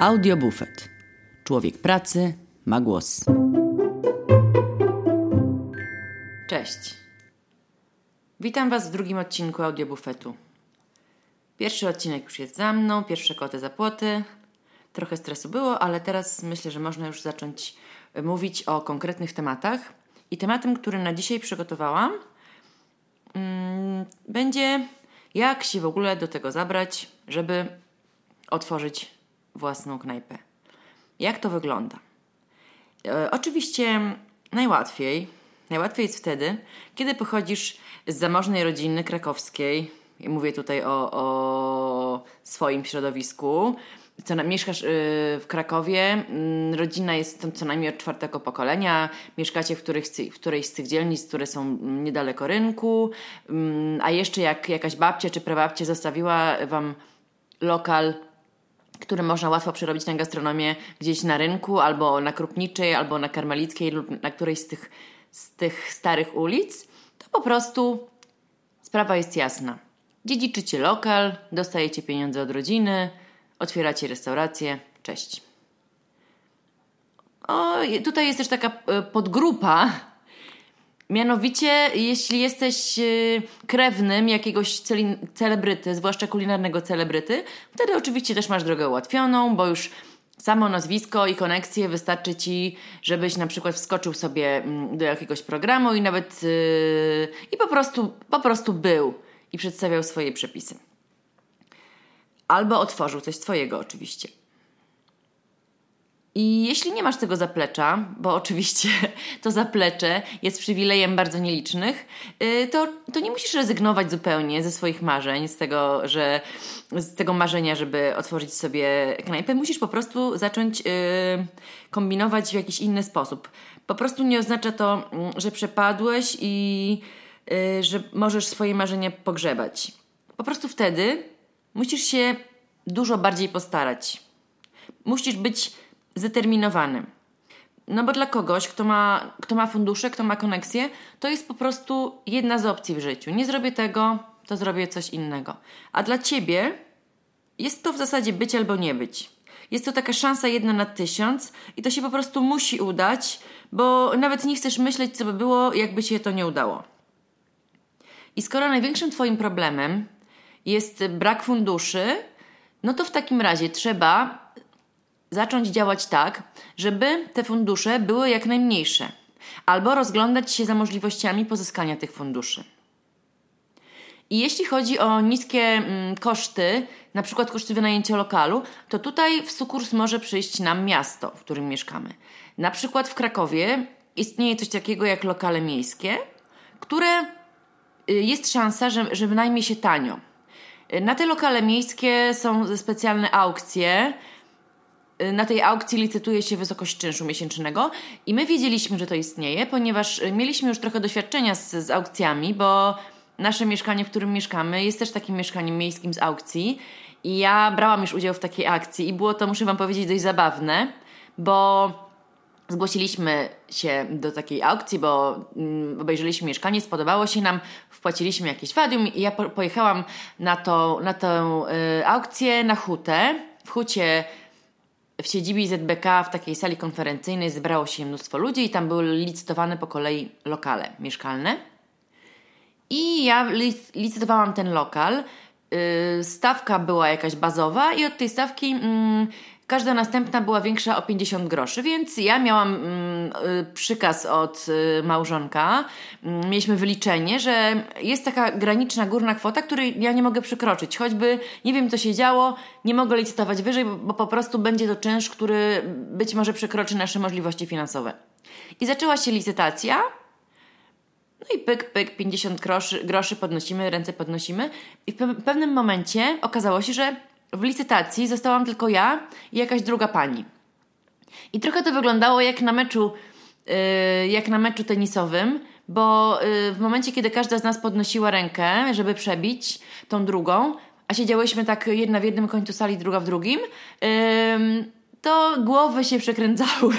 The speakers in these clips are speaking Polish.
Audiobufet. Człowiek pracy ma głos. Cześć. Witam Was w drugim odcinku Audiobufetu. Pierwszy odcinek już jest za mną, pierwsze koty za płoty. Trochę stresu było, ale teraz myślę, że można już zacząć mówić o konkretnych tematach. I tematem, który na dzisiaj przygotowałam, mm, będzie jak się w ogóle do tego zabrać, żeby otworzyć własną knajpę. Jak to wygląda? E, oczywiście najłatwiej, najłatwiej jest wtedy, kiedy pochodzisz z zamożnej rodziny krakowskiej. Mówię tutaj o, o swoim środowisku. Co, mieszkasz y, w Krakowie, y, rodzina jest tam co najmniej od czwartego pokolenia, mieszkacie w, których, w którejś z tych dzielnic, które są niedaleko rynku, y, a jeszcze jak jakaś babcia czy prababcia zostawiła wam lokal który można łatwo przerobić na gastronomię gdzieś na rynku, albo na Krupniczej, albo na Karmelickiej, lub na którejś z tych, z tych starych ulic, to po prostu sprawa jest jasna. Dziedziczycie lokal, dostajecie pieniądze od rodziny, otwieracie restaurację. Cześć. O, tutaj jest też taka e, podgrupa Mianowicie, jeśli jesteś y, krewnym jakiegoś celebryty, zwłaszcza kulinarnego celebryty, wtedy oczywiście też masz drogę ułatwioną, bo już samo nazwisko i koneksje wystarczy ci, żebyś na przykład wskoczył sobie mm, do jakiegoś programu i nawet yy, i po prostu, po prostu był i przedstawiał swoje przepisy. Albo otworzył coś swojego oczywiście. I jeśli nie masz tego zaplecza, bo oczywiście to zaplecze jest przywilejem bardzo nielicznych, y, to, to nie musisz rezygnować zupełnie ze swoich marzeń, z tego, że z tego marzenia, żeby otworzyć sobie knajpę. Musisz po prostu zacząć yy, kombinować w jakiś inny sposób. Po prostu nie oznacza to, mm, że przepadłeś i yy, że możesz swoje marzenia pogrzebać. Po prostu wtedy musisz się dużo bardziej postarać. Musisz być zdeterminowany. No bo dla kogoś, kto ma, kto ma fundusze, kto ma koneksję, to jest po prostu jedna z opcji w życiu. Nie zrobię tego, to zrobię coś innego. A dla ciebie jest to w zasadzie być albo nie być. Jest to taka szansa jedna na tysiąc i to się po prostu musi udać, bo nawet nie chcesz myśleć, co by było, jakby się to nie udało. I skoro największym Twoim problemem jest brak funduszy, no to w takim razie trzeba zacząć działać tak, żeby te fundusze były jak najmniejsze, albo rozglądać się za możliwościami pozyskania tych funduszy. I jeśli chodzi o niskie mm, koszty, na przykład koszty wynajęcia lokalu, to tutaj w sukurs może przyjść nam miasto, w którym mieszkamy. Na przykład w Krakowie istnieje coś takiego jak lokale miejskie, które y, jest szansa, że, że wynajmie się tanio. Na te lokale miejskie są specjalne aukcje, na tej aukcji licytuje się wysokość czynszu miesięcznego i my wiedzieliśmy, że to istnieje, ponieważ y, mieliśmy już trochę doświadczenia z, z aukcjami, bo nasze mieszkanie, w którym mieszkamy, jest też takim mieszkaniem miejskim z aukcji. I ja brałam już udział w takiej akcji i było to, muszę Wam powiedzieć, dość zabawne, bo zgłosiliśmy się do takiej aukcji, bo mm, obejrzeliśmy mieszkanie, spodobało się nam, wpłaciliśmy jakieś wadium i ja po, pojechałam na, to, na tę y, aukcję na hutę. W hucie w siedzibie ZBK w takiej sali konferencyjnej zebrało się mnóstwo ludzi i tam były licytowane po kolei lokale mieszkalne. I ja licytowałam ten lokal. Y, stawka była jakaś bazowa i od tej stawki mm, Każda następna była większa o 50 groszy, więc ja miałam mm, y, przykaz od y, małżonka. Mm, mieliśmy wyliczenie, że jest taka graniczna górna kwota, której ja nie mogę przekroczyć. Choćby nie wiem, co się działo, nie mogę licytować wyżej, bo po prostu będzie to czynsz, który być może przekroczy nasze możliwości finansowe. I zaczęła się licytacja. No i pyk, pyk, 50 groszy, groszy podnosimy, ręce podnosimy. I w pewnym momencie okazało się, że w licytacji zostałam tylko ja i jakaś druga pani. I trochę to wyglądało jak na meczu, yy, jak na meczu tenisowym, bo yy, w momencie, kiedy każda z nas podnosiła rękę, żeby przebić tą drugą, a siedziałyśmy tak jedna w jednym końcu sali, druga w drugim, yy, to głowy się przekręcały.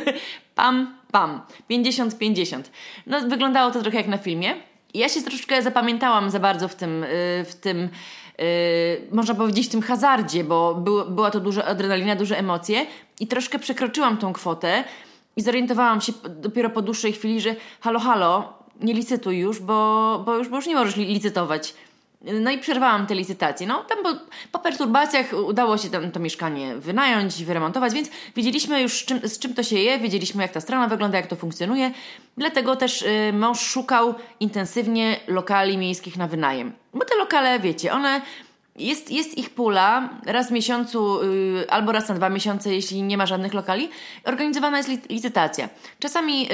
pam, pam. 50-50. No, wyglądało to trochę jak na filmie. Ja się troszeczkę zapamiętałam za bardzo w tym, yy, w tym można powiedzieć, w tym hazardzie, bo był, była to duża adrenalina, duże emocje i troszkę przekroczyłam tą kwotę i zorientowałam się dopiero po dłuższej chwili, że halo, halo, nie licytuj już, bo, bo, już, bo już nie możesz licytować. No i przerwałam te licytacje. No, tam po, po perturbacjach udało się tam to mieszkanie wynająć, wyremontować, więc wiedzieliśmy już czym, z czym to się je, wiedzieliśmy jak ta strona wygląda, jak to funkcjonuje. Dlatego też y, mąż szukał intensywnie lokali miejskich na wynajem. Bo te lokale, wiecie, one jest, jest ich pula, raz w miesiącu yy, albo raz na dwa miesiące, jeśli nie ma żadnych lokali, organizowana jest licytacja. Czasami yy,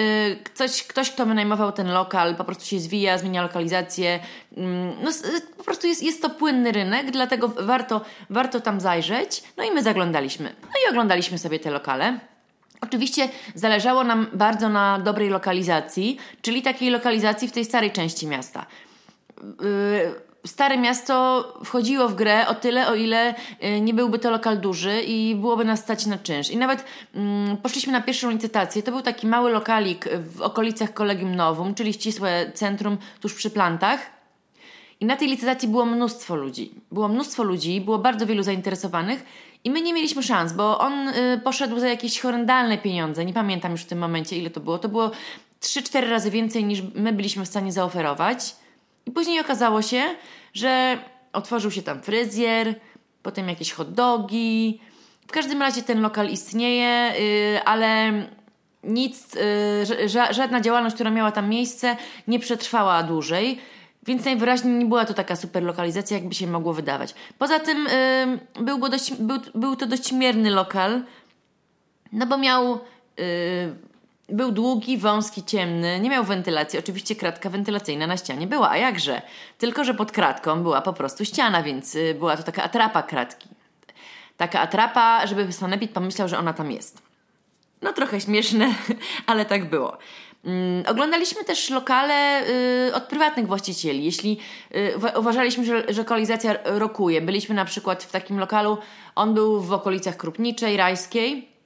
ktoś, ktoś, kto wynajmował ten lokal, po prostu się zwija, zmienia lokalizację. Yy, no, po prostu jest, jest to płynny rynek, dlatego warto, warto tam zajrzeć. No i my zaglądaliśmy. No i oglądaliśmy sobie te lokale. Oczywiście zależało nam bardzo na dobrej lokalizacji, czyli takiej lokalizacji w tej starej części miasta. Stare Miasto wchodziło w grę o tyle, o ile y, nie byłby to lokal duży i byłoby nas stać na czynsz. I nawet mm, poszliśmy na pierwszą licytację. To był taki mały lokalik w okolicach Kolegium Nowum, czyli ścisłe centrum tuż przy plantach. I na tej licytacji było mnóstwo ludzi. Było mnóstwo ludzi, było bardzo wielu zainteresowanych i my nie mieliśmy szans, bo on y, poszedł za jakieś horrendalne pieniądze. Nie pamiętam już w tym momencie, ile to było. To było 3-4 razy więcej niż my byliśmy w stanie zaoferować. I później okazało się, że otworzył się tam fryzjer, potem jakieś hot dogi. W każdym razie ten lokal istnieje, yy, ale nic, yy, ża żadna działalność, która miała tam miejsce, nie przetrwała dłużej. Więc najwyraźniej nie była to taka super lokalizacja, jakby się mogło wydawać. Poza tym yy, był, dość, był, był to dość mierny lokal, no bo miał yy, był długi, wąski, ciemny, nie miał wentylacji. Oczywiście kratka wentylacyjna na ścianie była, a jakże? Tylko, że pod kratką była po prostu ściana, więc y, była to taka atrapa kratki. Taka atrapa, żeby sanepid pomyślał, że ona tam jest. No trochę śmieszne, ale tak było. Mm, oglądaliśmy też lokale y, od prywatnych właścicieli. Jeśli y, uważaliśmy, że, że lokalizacja rokuje, byliśmy na przykład w takim lokalu, on był w okolicach Krupniczej, Rajskiej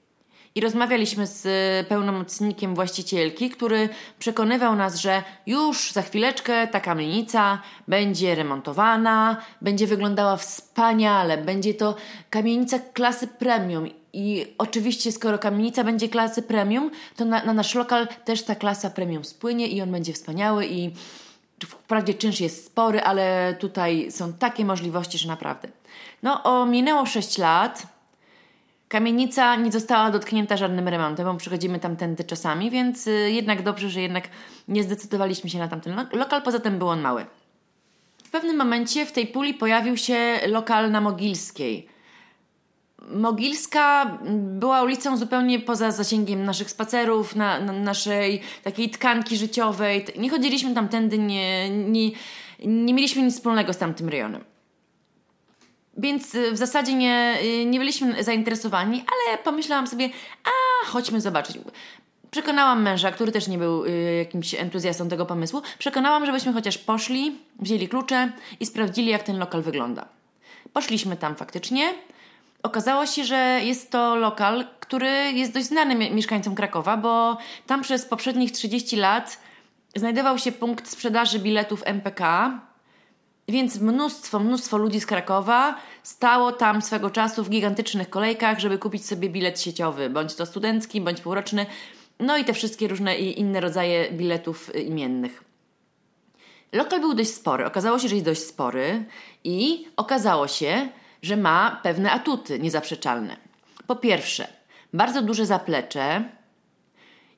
i rozmawialiśmy z e, pełnomocnikiem właścicielki, który przekonywał nas, że już za chwileczkę ta kamienica będzie remontowana, będzie wyglądała wspaniale, będzie to kamienica klasy premium. I oczywiście, skoro kamienica będzie klasy premium, to na, na nasz lokal też ta klasa premium spłynie i on będzie wspaniały i wprawdzie czynsz jest spory, ale tutaj są takie możliwości, że naprawdę. No, o, minęło 6 lat Kamienica nie została dotknięta żadnym remontem, bo przychodzimy tamtędy czasami, więc y, jednak dobrze, że jednak nie zdecydowaliśmy się na tamten lokal, poza tym był on mały. W pewnym momencie w tej puli pojawił się lokal na Mogilskiej. Mogilska była ulicą zupełnie poza zasięgiem naszych spacerów, na, na naszej takiej tkanki życiowej. Nie chodziliśmy tamtędy, nie, nie, nie mieliśmy nic wspólnego z tamtym rejonem. Więc y, w zasadzie nie, y, nie byliśmy zainteresowani, ale pomyślałam sobie, a chodźmy zobaczyć. Przekonałam męża, który też nie był y, jakimś entuzjastą tego pomysłu, przekonałam, żebyśmy chociaż poszli, wzięli klucze i sprawdzili, jak ten lokal wygląda. Poszliśmy tam faktycznie. Okazało się, że jest to lokal, który jest dość znany mieszkańcom Krakowa, bo tam przez poprzednich 30 lat znajdował się punkt sprzedaży biletów MPK, więc mnóstwo, mnóstwo ludzi z Krakowa stało tam swego czasu w gigantycznych kolejkach, żeby kupić sobie bilet sieciowy, bądź to studencki, bądź półroczny, no i te wszystkie różne inne rodzaje biletów imiennych. Lokal był dość spory. Okazało się, że jest dość spory i okazało się, że ma pewne atuty niezaprzeczalne. Po pierwsze, bardzo duże zaplecze.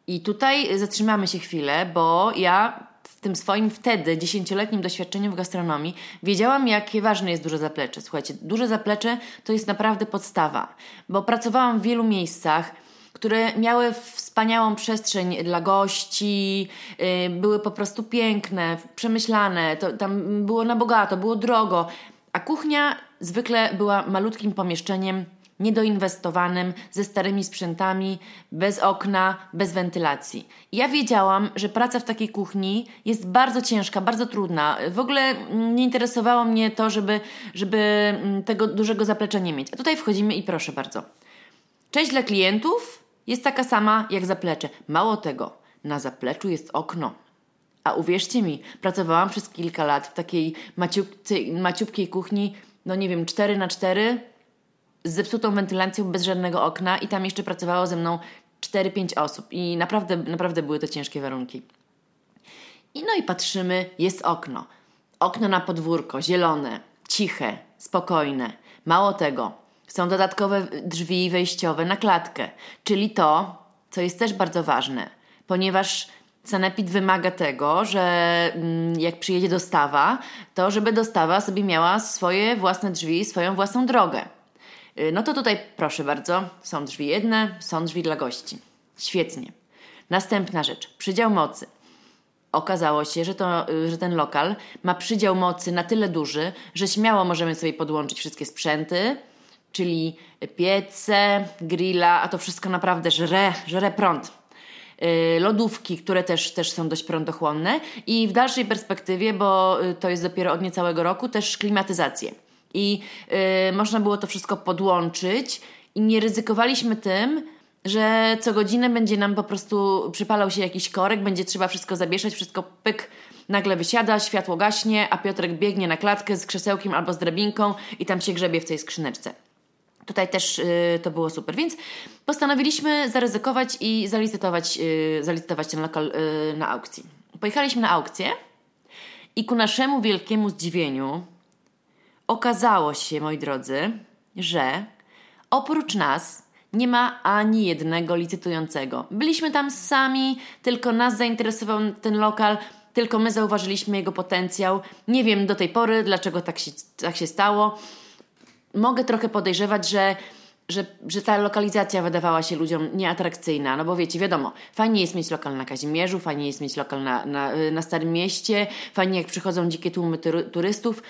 I tutaj zatrzymamy się chwilę, bo ja tym swoim wtedy dziesięcioletnim doświadczeniem w gastronomii wiedziałam, jakie ważne jest duże zaplecze. Słuchajcie, duże zaplecze to jest naprawdę podstawa, bo pracowałam w wielu miejscach, które miały wspaniałą przestrzeń dla gości, yy, były po prostu piękne, przemyślane, to, tam było na bogato, było drogo, a kuchnia zwykle była malutkim pomieszczeniem niedoinwestowanym, ze starymi sprzętami, bez okna, bez wentylacji. Ja wiedziałam, że praca w takiej kuchni jest bardzo ciężka, bardzo trudna. W ogóle mm, nie interesowało mnie to, żeby, żeby mm, tego dużego zaplecza nie mieć. A tutaj wchodzimy i proszę bardzo. Część dla klientów jest taka sama jak zaplecze. Mało tego, na zapleczu jest okno. A uwierzcie mi, pracowałam przez kilka lat w takiej maciupkiej kuchni no nie wiem, 4 na 4 z zepsutą wentylacją, bez żadnego okna i tam jeszcze pracowało ze mną 4-5 osób i naprawdę, naprawdę były to ciężkie warunki. I no i patrzymy, jest okno. Okno na podwórko, zielone, ciche, spokojne. Mało tego, są dodatkowe drzwi wejściowe na klatkę, czyli to, co jest też bardzo ważne, ponieważ Sanepid wymaga tego, że mm, jak przyjedzie dostawa, to żeby dostawa sobie miała swoje własne drzwi, swoją własną drogę. Y, no to tutaj proszę bardzo, są drzwi jedne, są drzwi dla gości. Świetnie. Następna rzecz, przydział mocy. Okazało się, że, to, y, że ten lokal ma przydział mocy na tyle duży, że śmiało możemy sobie podłączyć wszystkie sprzęty, czyli piece, grilla, a to wszystko naprawdę żre, żre prąd. Yy, lodówki, które też, też są dość prądochłonne i w dalszej perspektywie, bo y, to jest dopiero od niecałego roku, też klimatyzację. I yy, można było to wszystko podłączyć i nie ryzykowaliśmy tym, że co godzinę będzie nam po prostu przypalał się jakiś korek, będzie trzeba wszystko zabieszać, wszystko pyk, nagle wysiada, światło gaśnie, a Piotrek biegnie na klatkę z krzesełkiem albo z drabinką i tam się grzebie w tej skrzyneczce. Tutaj też y, to było super, więc postanowiliśmy zaryzykować i zalicytować, y, zalicytować ten lokal y, na aukcji. Pojechaliśmy na aukcję i ku naszemu wielkiemu zdziwieniu okazało się, moi drodzy, że oprócz nas nie ma ani jednego licytującego. Byliśmy tam sami, tylko nas zainteresował ten lokal, tylko my zauważyliśmy jego potencjał. Nie wiem do tej pory, dlaczego tak się, tak się stało. Mogę trochę podejrzewać, że że, że ta lokalizacja wydawała się ludziom nieatrakcyjna, no bo wiecie, wiadomo, fajnie jest mieć lokal na Kazimierzu, fajnie jest mieć lokal na, na, na Starym Mieście, fajnie jak przychodzą dzikie tłumy turystów.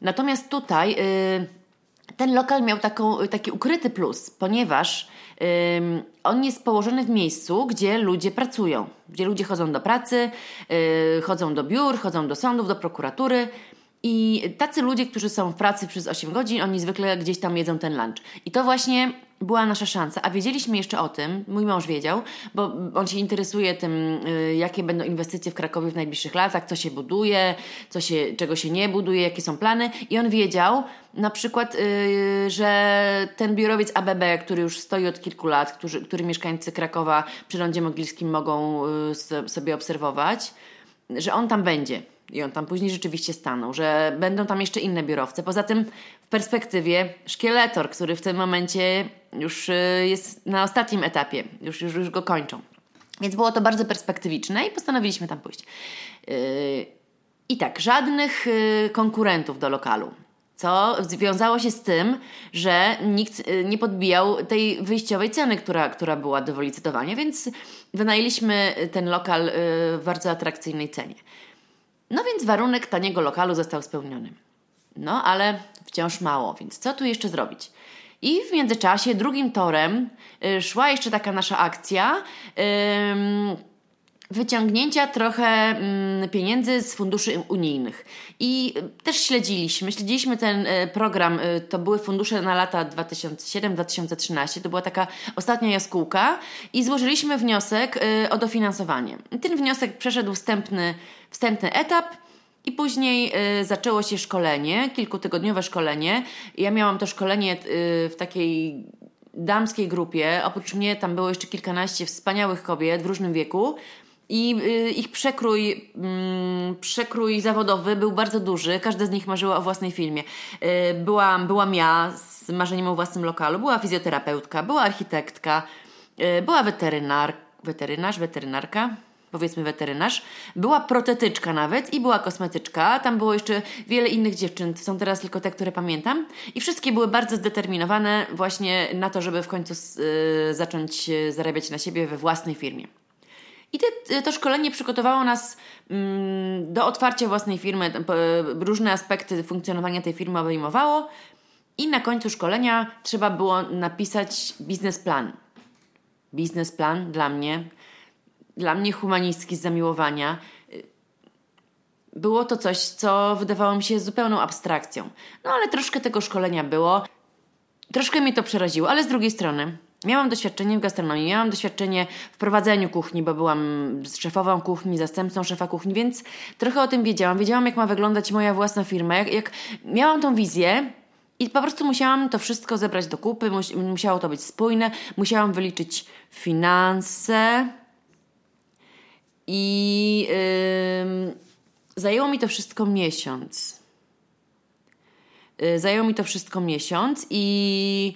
Natomiast tutaj... Yy, ten lokal miał taką, taki ukryty plus, ponieważ ym, on jest położony w miejscu, gdzie ludzie pracują, gdzie ludzie chodzą do pracy, chodzą do biur, chodzą do sądów, do prokuratury. I tacy ludzie, którzy są w pracy przez 8 godzin, oni zwykle gdzieś tam jedzą ten lunch. I to właśnie była nasza szansa. A wiedzieliśmy jeszcze o tym, mój mąż wiedział, bo on się interesuje tym, y, jakie będą inwestycje w Krakowie w najbliższych latach, co się buduje, co się, czego się nie buduje, jakie są plany. I on wiedział na przykład, yy, że ten biurowiec ABB, który już stoi od kilku lat, który, który mieszkańcy Krakowa przy Rondzie Mogilskim mogą yy, sobie obserwować, że on tam będzie i on tam później rzeczywiście stanął, że będą tam jeszcze inne biurowce. Poza tym w perspektywie szkieletor, który w tym momencie już y, jest na ostatnim etapie, już, już, już go kończą. Więc było to bardzo perspektywiczne i postanowiliśmy tam pójść. Y, I tak, żadnych y, konkurentów do lokalu. Co związało się z tym, że nikt nie podbijał tej wyjściowej ceny, która, która była do wylicytowania, więc wynajęliśmy ten lokal w bardzo atrakcyjnej cenie. No więc warunek taniego lokalu został spełniony. No ale wciąż mało, więc co tu jeszcze zrobić? I w międzyczasie drugim torem y, szła jeszcze taka nasza akcja. Wyciągnięcia trochę mm, pieniędzy z funduszy unijnych. I też śledziliśmy, śledziliśmy ten e, program, e, to były fundusze na lata 2007-2013, to była taka ostatnia jaskółka i złożyliśmy wniosek o dofinansowanie. Ten wniosek przeszedł wstępny, wstępny etap, i później y, zaczęło się szkolenie, kilkutygodniowe szkolenie. Ja miałam to szkolenie y, w takiej damskiej grupie. Oprócz mnie tam było jeszcze kilkanaście wspaniałych kobiet w różnym wieku. I y, ich przekrój, mm, przekrój zawodowy był bardzo duży. Każda z nich marzyła o własnej filmie. Y, byłam, byłam ja z marzeniem o własnym lokalu, była fizjoterapeutka, była architektka, y, była weterynar, weterynarz, weterynarka, powiedzmy weterynarz, była protetyczka nawet i była kosmetyczka. Tam było jeszcze wiele innych dziewczyn, są teraz tylko te, które pamiętam. I wszystkie były bardzo zdeterminowane właśnie na to, żeby w końcu zacząć zarabiać na siebie we własnej firmie. I te, to szkolenie przygotowało nas mm, do otwarcia własnej firmy. Różne aspekty funkcjonowania tej firmy obejmowało. I na końcu szkolenia trzeba było napisać biznesplan. Biznesplan dla mnie, dla mnie humanistki z zamiłowania. Było to coś, co wydawało mi się zupełną abstrakcją. No ale troszkę tego szkolenia było. Troszkę mnie to przeraziło, ale z drugiej strony Miałam doświadczenie w gastronomii, miałam doświadczenie w prowadzeniu kuchni, bo byłam szefową kuchni, zastępcą szefa kuchni, więc trochę o tym wiedziałam. Wiedziałam, jak ma wyglądać moja własna firma. Jak, jak miałam tą wizję, I po prostu musiałam to wszystko zebrać do kupy, musiało to być spójne, musiałam wyliczyć finanse i yy, zajęło mi to wszystko miesiąc. Yy, zajęło mi to wszystko miesiąc i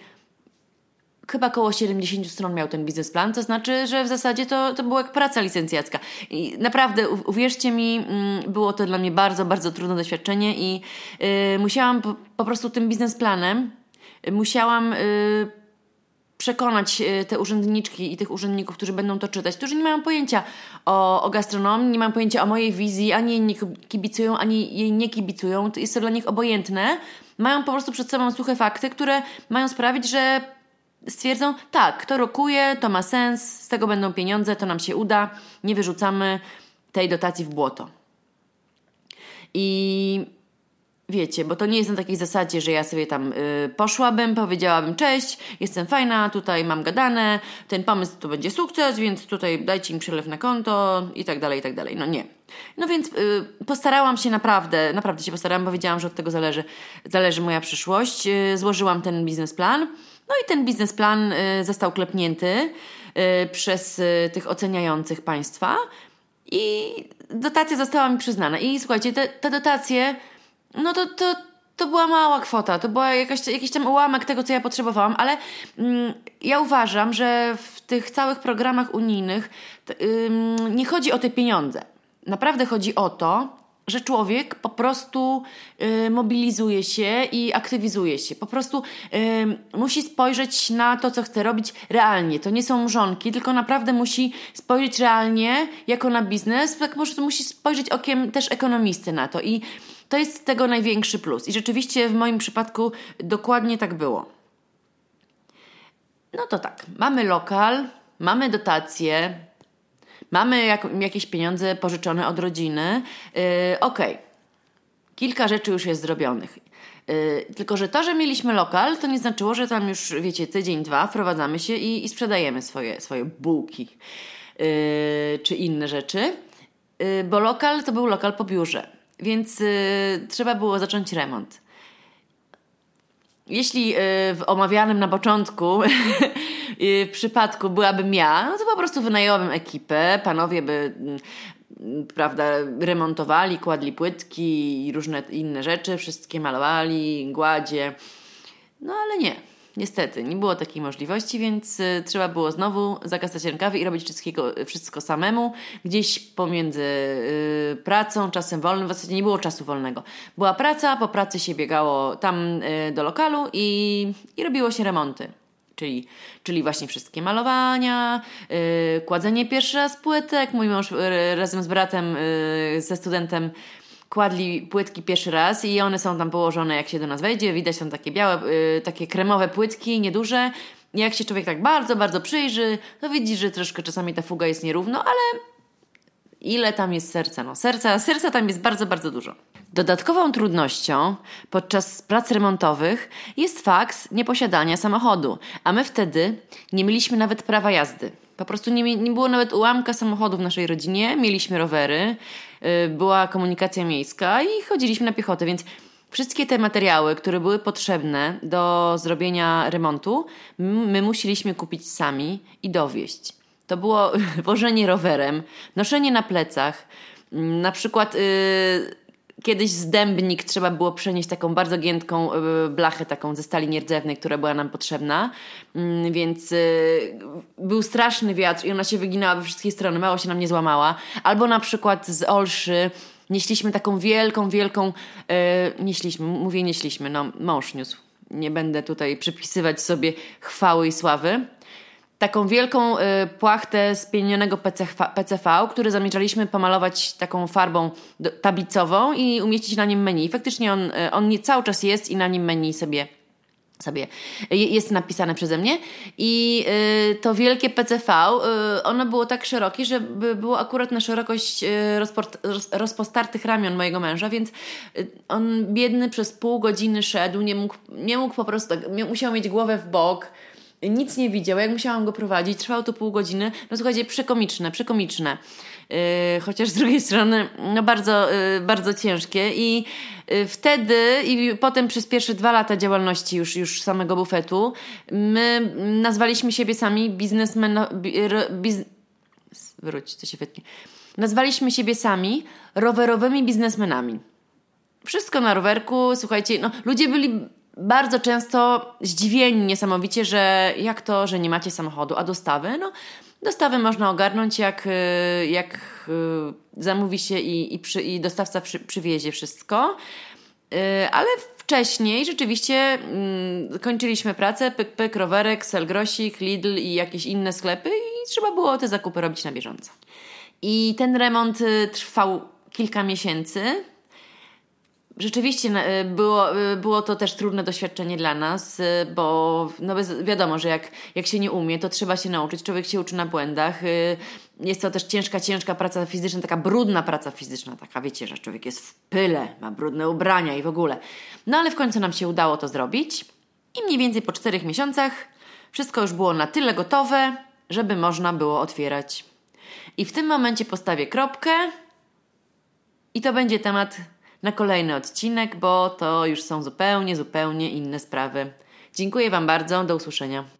chyba około 70 stron miał ten biznesplan, to znaczy, że w zasadzie to, to była jak praca licencjacka. I naprawdę, uwierzcie mi, mm, było to dla mnie bardzo, bardzo trudne doświadczenie i yy, musiałam po, po, prostu tym biznesplanem, yy, musiałam yy, przekonać y, te urzędniczki i tych urzędników, którzy będą to czytać, którzy nie mają pojęcia o, o gastronomii, nie mają pojęcia o mojej wizji, ani jej nie kibicują, ani jej nie kibicują. Jest to dla nich obojętne. Mają po prostu przed sobą suche fakty, które mają sprawić, że stwierdzą, tak, to rokuje, to ma sens, z tego będą pieniądze, to nam się uda, nie wyrzucamy tej dotacji w błoto. I wiecie, bo to nie jest na takiej zasadzie, że ja sobie tam y, poszłabym, powiedziałabym cześć, jestem fajna, tutaj mam gadane, ten pomysł to będzie sukces, więc tutaj dajcie mi przelew na konto i tak dalej, i tak dalej. No nie. No więc y, postarałam się naprawdę, naprawdę się postarałam, bo wiedziałam, że od tego zależy, zależy moja przyszłość. Y, złożyłam ten biznesplan. No i ten biznesplan y, został klepnięty y, przez y, tych oceniających państwa i dotacja została mi przyznana. I słuchajcie, te, te dotacje, no to, to, to była mała kwota, to była jakaś, jakiś tam ułamek tego, co ja potrzebowałam, ale mm, ja uważam, że w tych całych programach unijnych to, nie chodzi o te pieniądze. Naprawdę chodzi o to, że człowiek po prostu y, mobilizuje się i aktywizuje się. Po prostu y, musi spojrzeć na to, co chce robić realnie. To nie są mrzonki, tylko naprawdę musi spojrzeć realnie jako na biznes, tak prostu musi spojrzeć okiem też ekonomisty na to. I to jest tego największy plus. I rzeczywiście w moim przypadku dokładnie tak było. No to tak, mamy lokal, mamy dotacje, Mamy jak, jakieś pieniądze pożyczone od rodziny. Yy, Okej, okay. kilka rzeczy już jest zrobionych. Yy, tylko, że to, że mieliśmy lokal, to nie znaczyło, że tam już, wiecie, tydzień, dwa wprowadzamy się i, i sprzedajemy swoje, swoje bułki yy, czy inne rzeczy, yy, bo lokal to był lokal po biurze, więc yy, trzeba było zacząć remont. Jeśli yy, w omawianym na początku w przypadku byłabym ja, no to po prostu wynajęłabym ekipę, panowie by mm, prawda, remontowali, kładli płytki i różne inne rzeczy, wszystkie malowali, gładzie. No ale nie. Niestety, nie było takiej możliwości, więc y, trzeba było znowu zakasać rękawy i robić wszystkiego, wszystko samemu. Gdzieś pomiędzy y, pracą, czasem wolnym, w zasadzie nie było czasu wolnego. Była praca, po pracy się biegało tam y, do lokalu i, i robiło się remonty czyli, czyli właśnie wszystkie malowania, yy, kładzenie pierwszy raz płytek. Mój mąż razem z bratem, yy, ze studentem kładli płytki pierwszy raz i one są tam położone, jak się do nas wejdzie. Widać są takie białe, yy, takie kremowe płytki, nieduże. Jak się człowiek tak bardzo, bardzo przyjrzy, to widzi, że troszkę czasami ta fuga jest nierówno, ale ile tam jest serca? No, serca, serca tam jest bardzo, bardzo dużo. Dodatkową trudnością podczas prac remontowych jest fakt nieposiadania samochodu, a my wtedy nie mieliśmy nawet prawa jazdy. Po prostu nie, nie było nawet ułamka samochodu w naszej rodzinie, mieliśmy rowery, była komunikacja miejska i chodziliśmy na piechotę, więc wszystkie te materiały, które były potrzebne do zrobienia remontu, my musieliśmy kupić sami i dowieść. To było wożenie rowerem, noszenie na plecach, na przykład yy, Kiedyś z dębnik trzeba było przenieść taką bardzo giętką y, blachę, taką ze stali nierdzewnej, która była nam potrzebna, mm, więc y, był straszny wiatr i ona się wyginała we wszystkie strony, mało się nam nie złamała. Albo na przykład z Olszy nieśliśmy taką wielką, wielką, y, nieśliśmy, mówię nieśliśmy, no mąż niósł. Nie będę tutaj przypisywać sobie chwały i sławy taką wielką y, płachtę spienionego PCV, PCV, który zamierzaliśmy pomalować taką farbą tablicową i umieścić na nim menu. faktycznie on, y, on nie cały czas jest i na nim menu sobie sobie jest napisane przeze mnie i y, to wielkie PCV, y, ono było tak szerokie, że było akurat na szerokość y, rozport, roz, rozpostartych ramion mojego męża, więc y, on biedny przez pół godziny szedł, nie mógł, nie mógł po prostu, tak, musiał mieć głowę w bok, nic nie widział, jak musiałam go prowadzić, trwało to pół godziny, no słuchajcie, przekomiczne, przekomiczne. Yy, chociaż z drugiej strony no bardzo, yy, bardzo ciężkie i yy, wtedy i potem przez pierwsze dwa lata działalności już, już samego bufetu my nazwaliśmy siebie sami biznesmen, biz, wróć, to się wytnie. Nazwaliśmy siebie sami rowerowymi biznesmenami. Wszystko na rowerku, słuchajcie, no ludzie byli bardzo często zdziwieni niesamowicie, że jak to, że nie macie samochodu, a dostawy, no dostawy można ogarnąć jak, y, jak y, zamówi się i, i, przy, i dostawca przy, przywiezie wszystko, y, ale wcześniej rzeczywiście mm, kończyliśmy pracę, pyk, pyk, rowerek, Selgrosik, Lidl i jakieś inne sklepy i trzeba było te zakupy robić na bieżąco. I ten remont trwał kilka miesięcy, Rzeczywiście y, było, y, było to też trudne doświadczenie dla nas, y, bo no wiadomo, że jak, jak się nie umie, to trzeba się nauczyć. Człowiek się uczy na błędach. Jest to też ciężka, ciężka praca fizyczna, taka brudna praca fizyczna, taka wiecie, że człowiek jest w pyle, ma brudne ubrania i w ogóle. No ale w końcu nam się udało to zrobić i mniej więcej po czterech miesiącach wszystko już było na tyle gotowe, żeby można było otwierać. I w tym momencie postawię kropkę i to będzie temat na kolejny odcinek, bo to już są zupełnie, zupełnie inne sprawy. Dziękuję Wam bardzo, do usłyszenia.